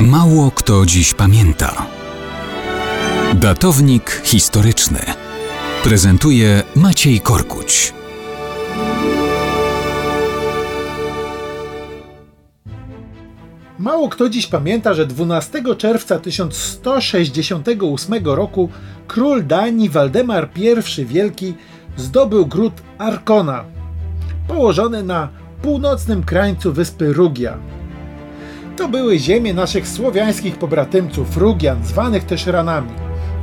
Mało kto dziś pamięta. Datownik historyczny prezentuje Maciej Korkuć. Mało kto dziś pamięta, że 12 czerwca 1168 roku król Danii Waldemar I Wielki zdobył gród Arkona, położony na północnym krańcu wyspy Rugia. To były ziemie naszych słowiańskich pobratymców, Rugian, zwanych też Ranami.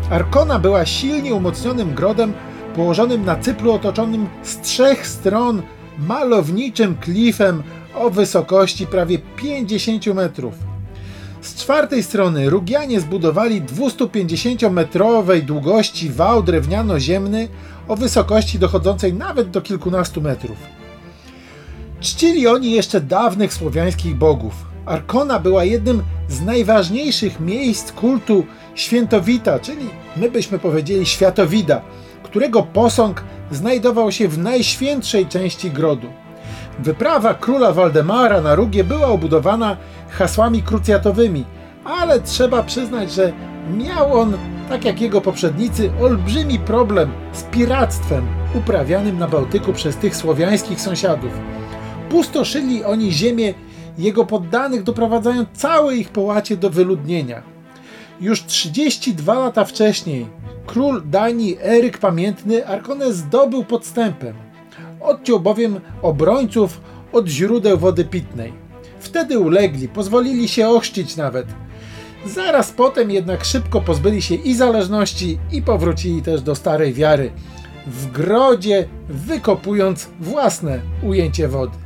Arkona była silnie umocnionym grodem położonym na cyplu otoczonym z trzech stron malowniczym klifem o wysokości prawie 50 metrów. Z czwartej strony Rugianie zbudowali 250-metrowej długości wał drewniano-ziemny o wysokości dochodzącej nawet do kilkunastu metrów. Czcili oni jeszcze dawnych słowiańskich bogów. Arkona była jednym z najważniejszych miejsc kultu świętowita, czyli my byśmy powiedzieli światowida, którego posąg znajdował się w najświętszej części grodu. Wyprawa króla Waldemara na Rugie była obudowana hasłami krucjatowymi, ale trzeba przyznać, że miał on, tak jak jego poprzednicy, olbrzymi problem z piractwem uprawianym na Bałtyku przez tych słowiańskich sąsiadów. Pustoszyli oni ziemię jego poddanych, doprowadzając całe ich połacie do wyludnienia. Już 32 lata wcześniej król Danii Eryk Pamiętny Arkonę zdobył podstępem. Odciął bowiem obrońców od źródeł wody pitnej. Wtedy ulegli, pozwolili się ochrzcić nawet. Zaraz potem jednak szybko pozbyli się i zależności i powrócili też do starej wiary, w grodzie wykopując własne ujęcie wody.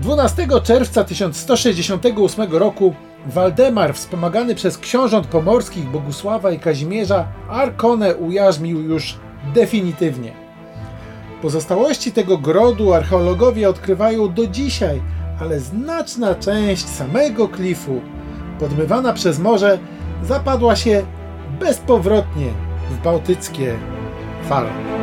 12 czerwca 1168 roku Waldemar, wspomagany przez książąt pomorskich Bogusława i Kazimierza, Arkonę ujarzmił już definitywnie. Pozostałości tego grodu archeologowie odkrywają do dzisiaj, ale znaczna część samego klifu, podmywana przez morze, zapadła się bezpowrotnie w bałtyckie fale.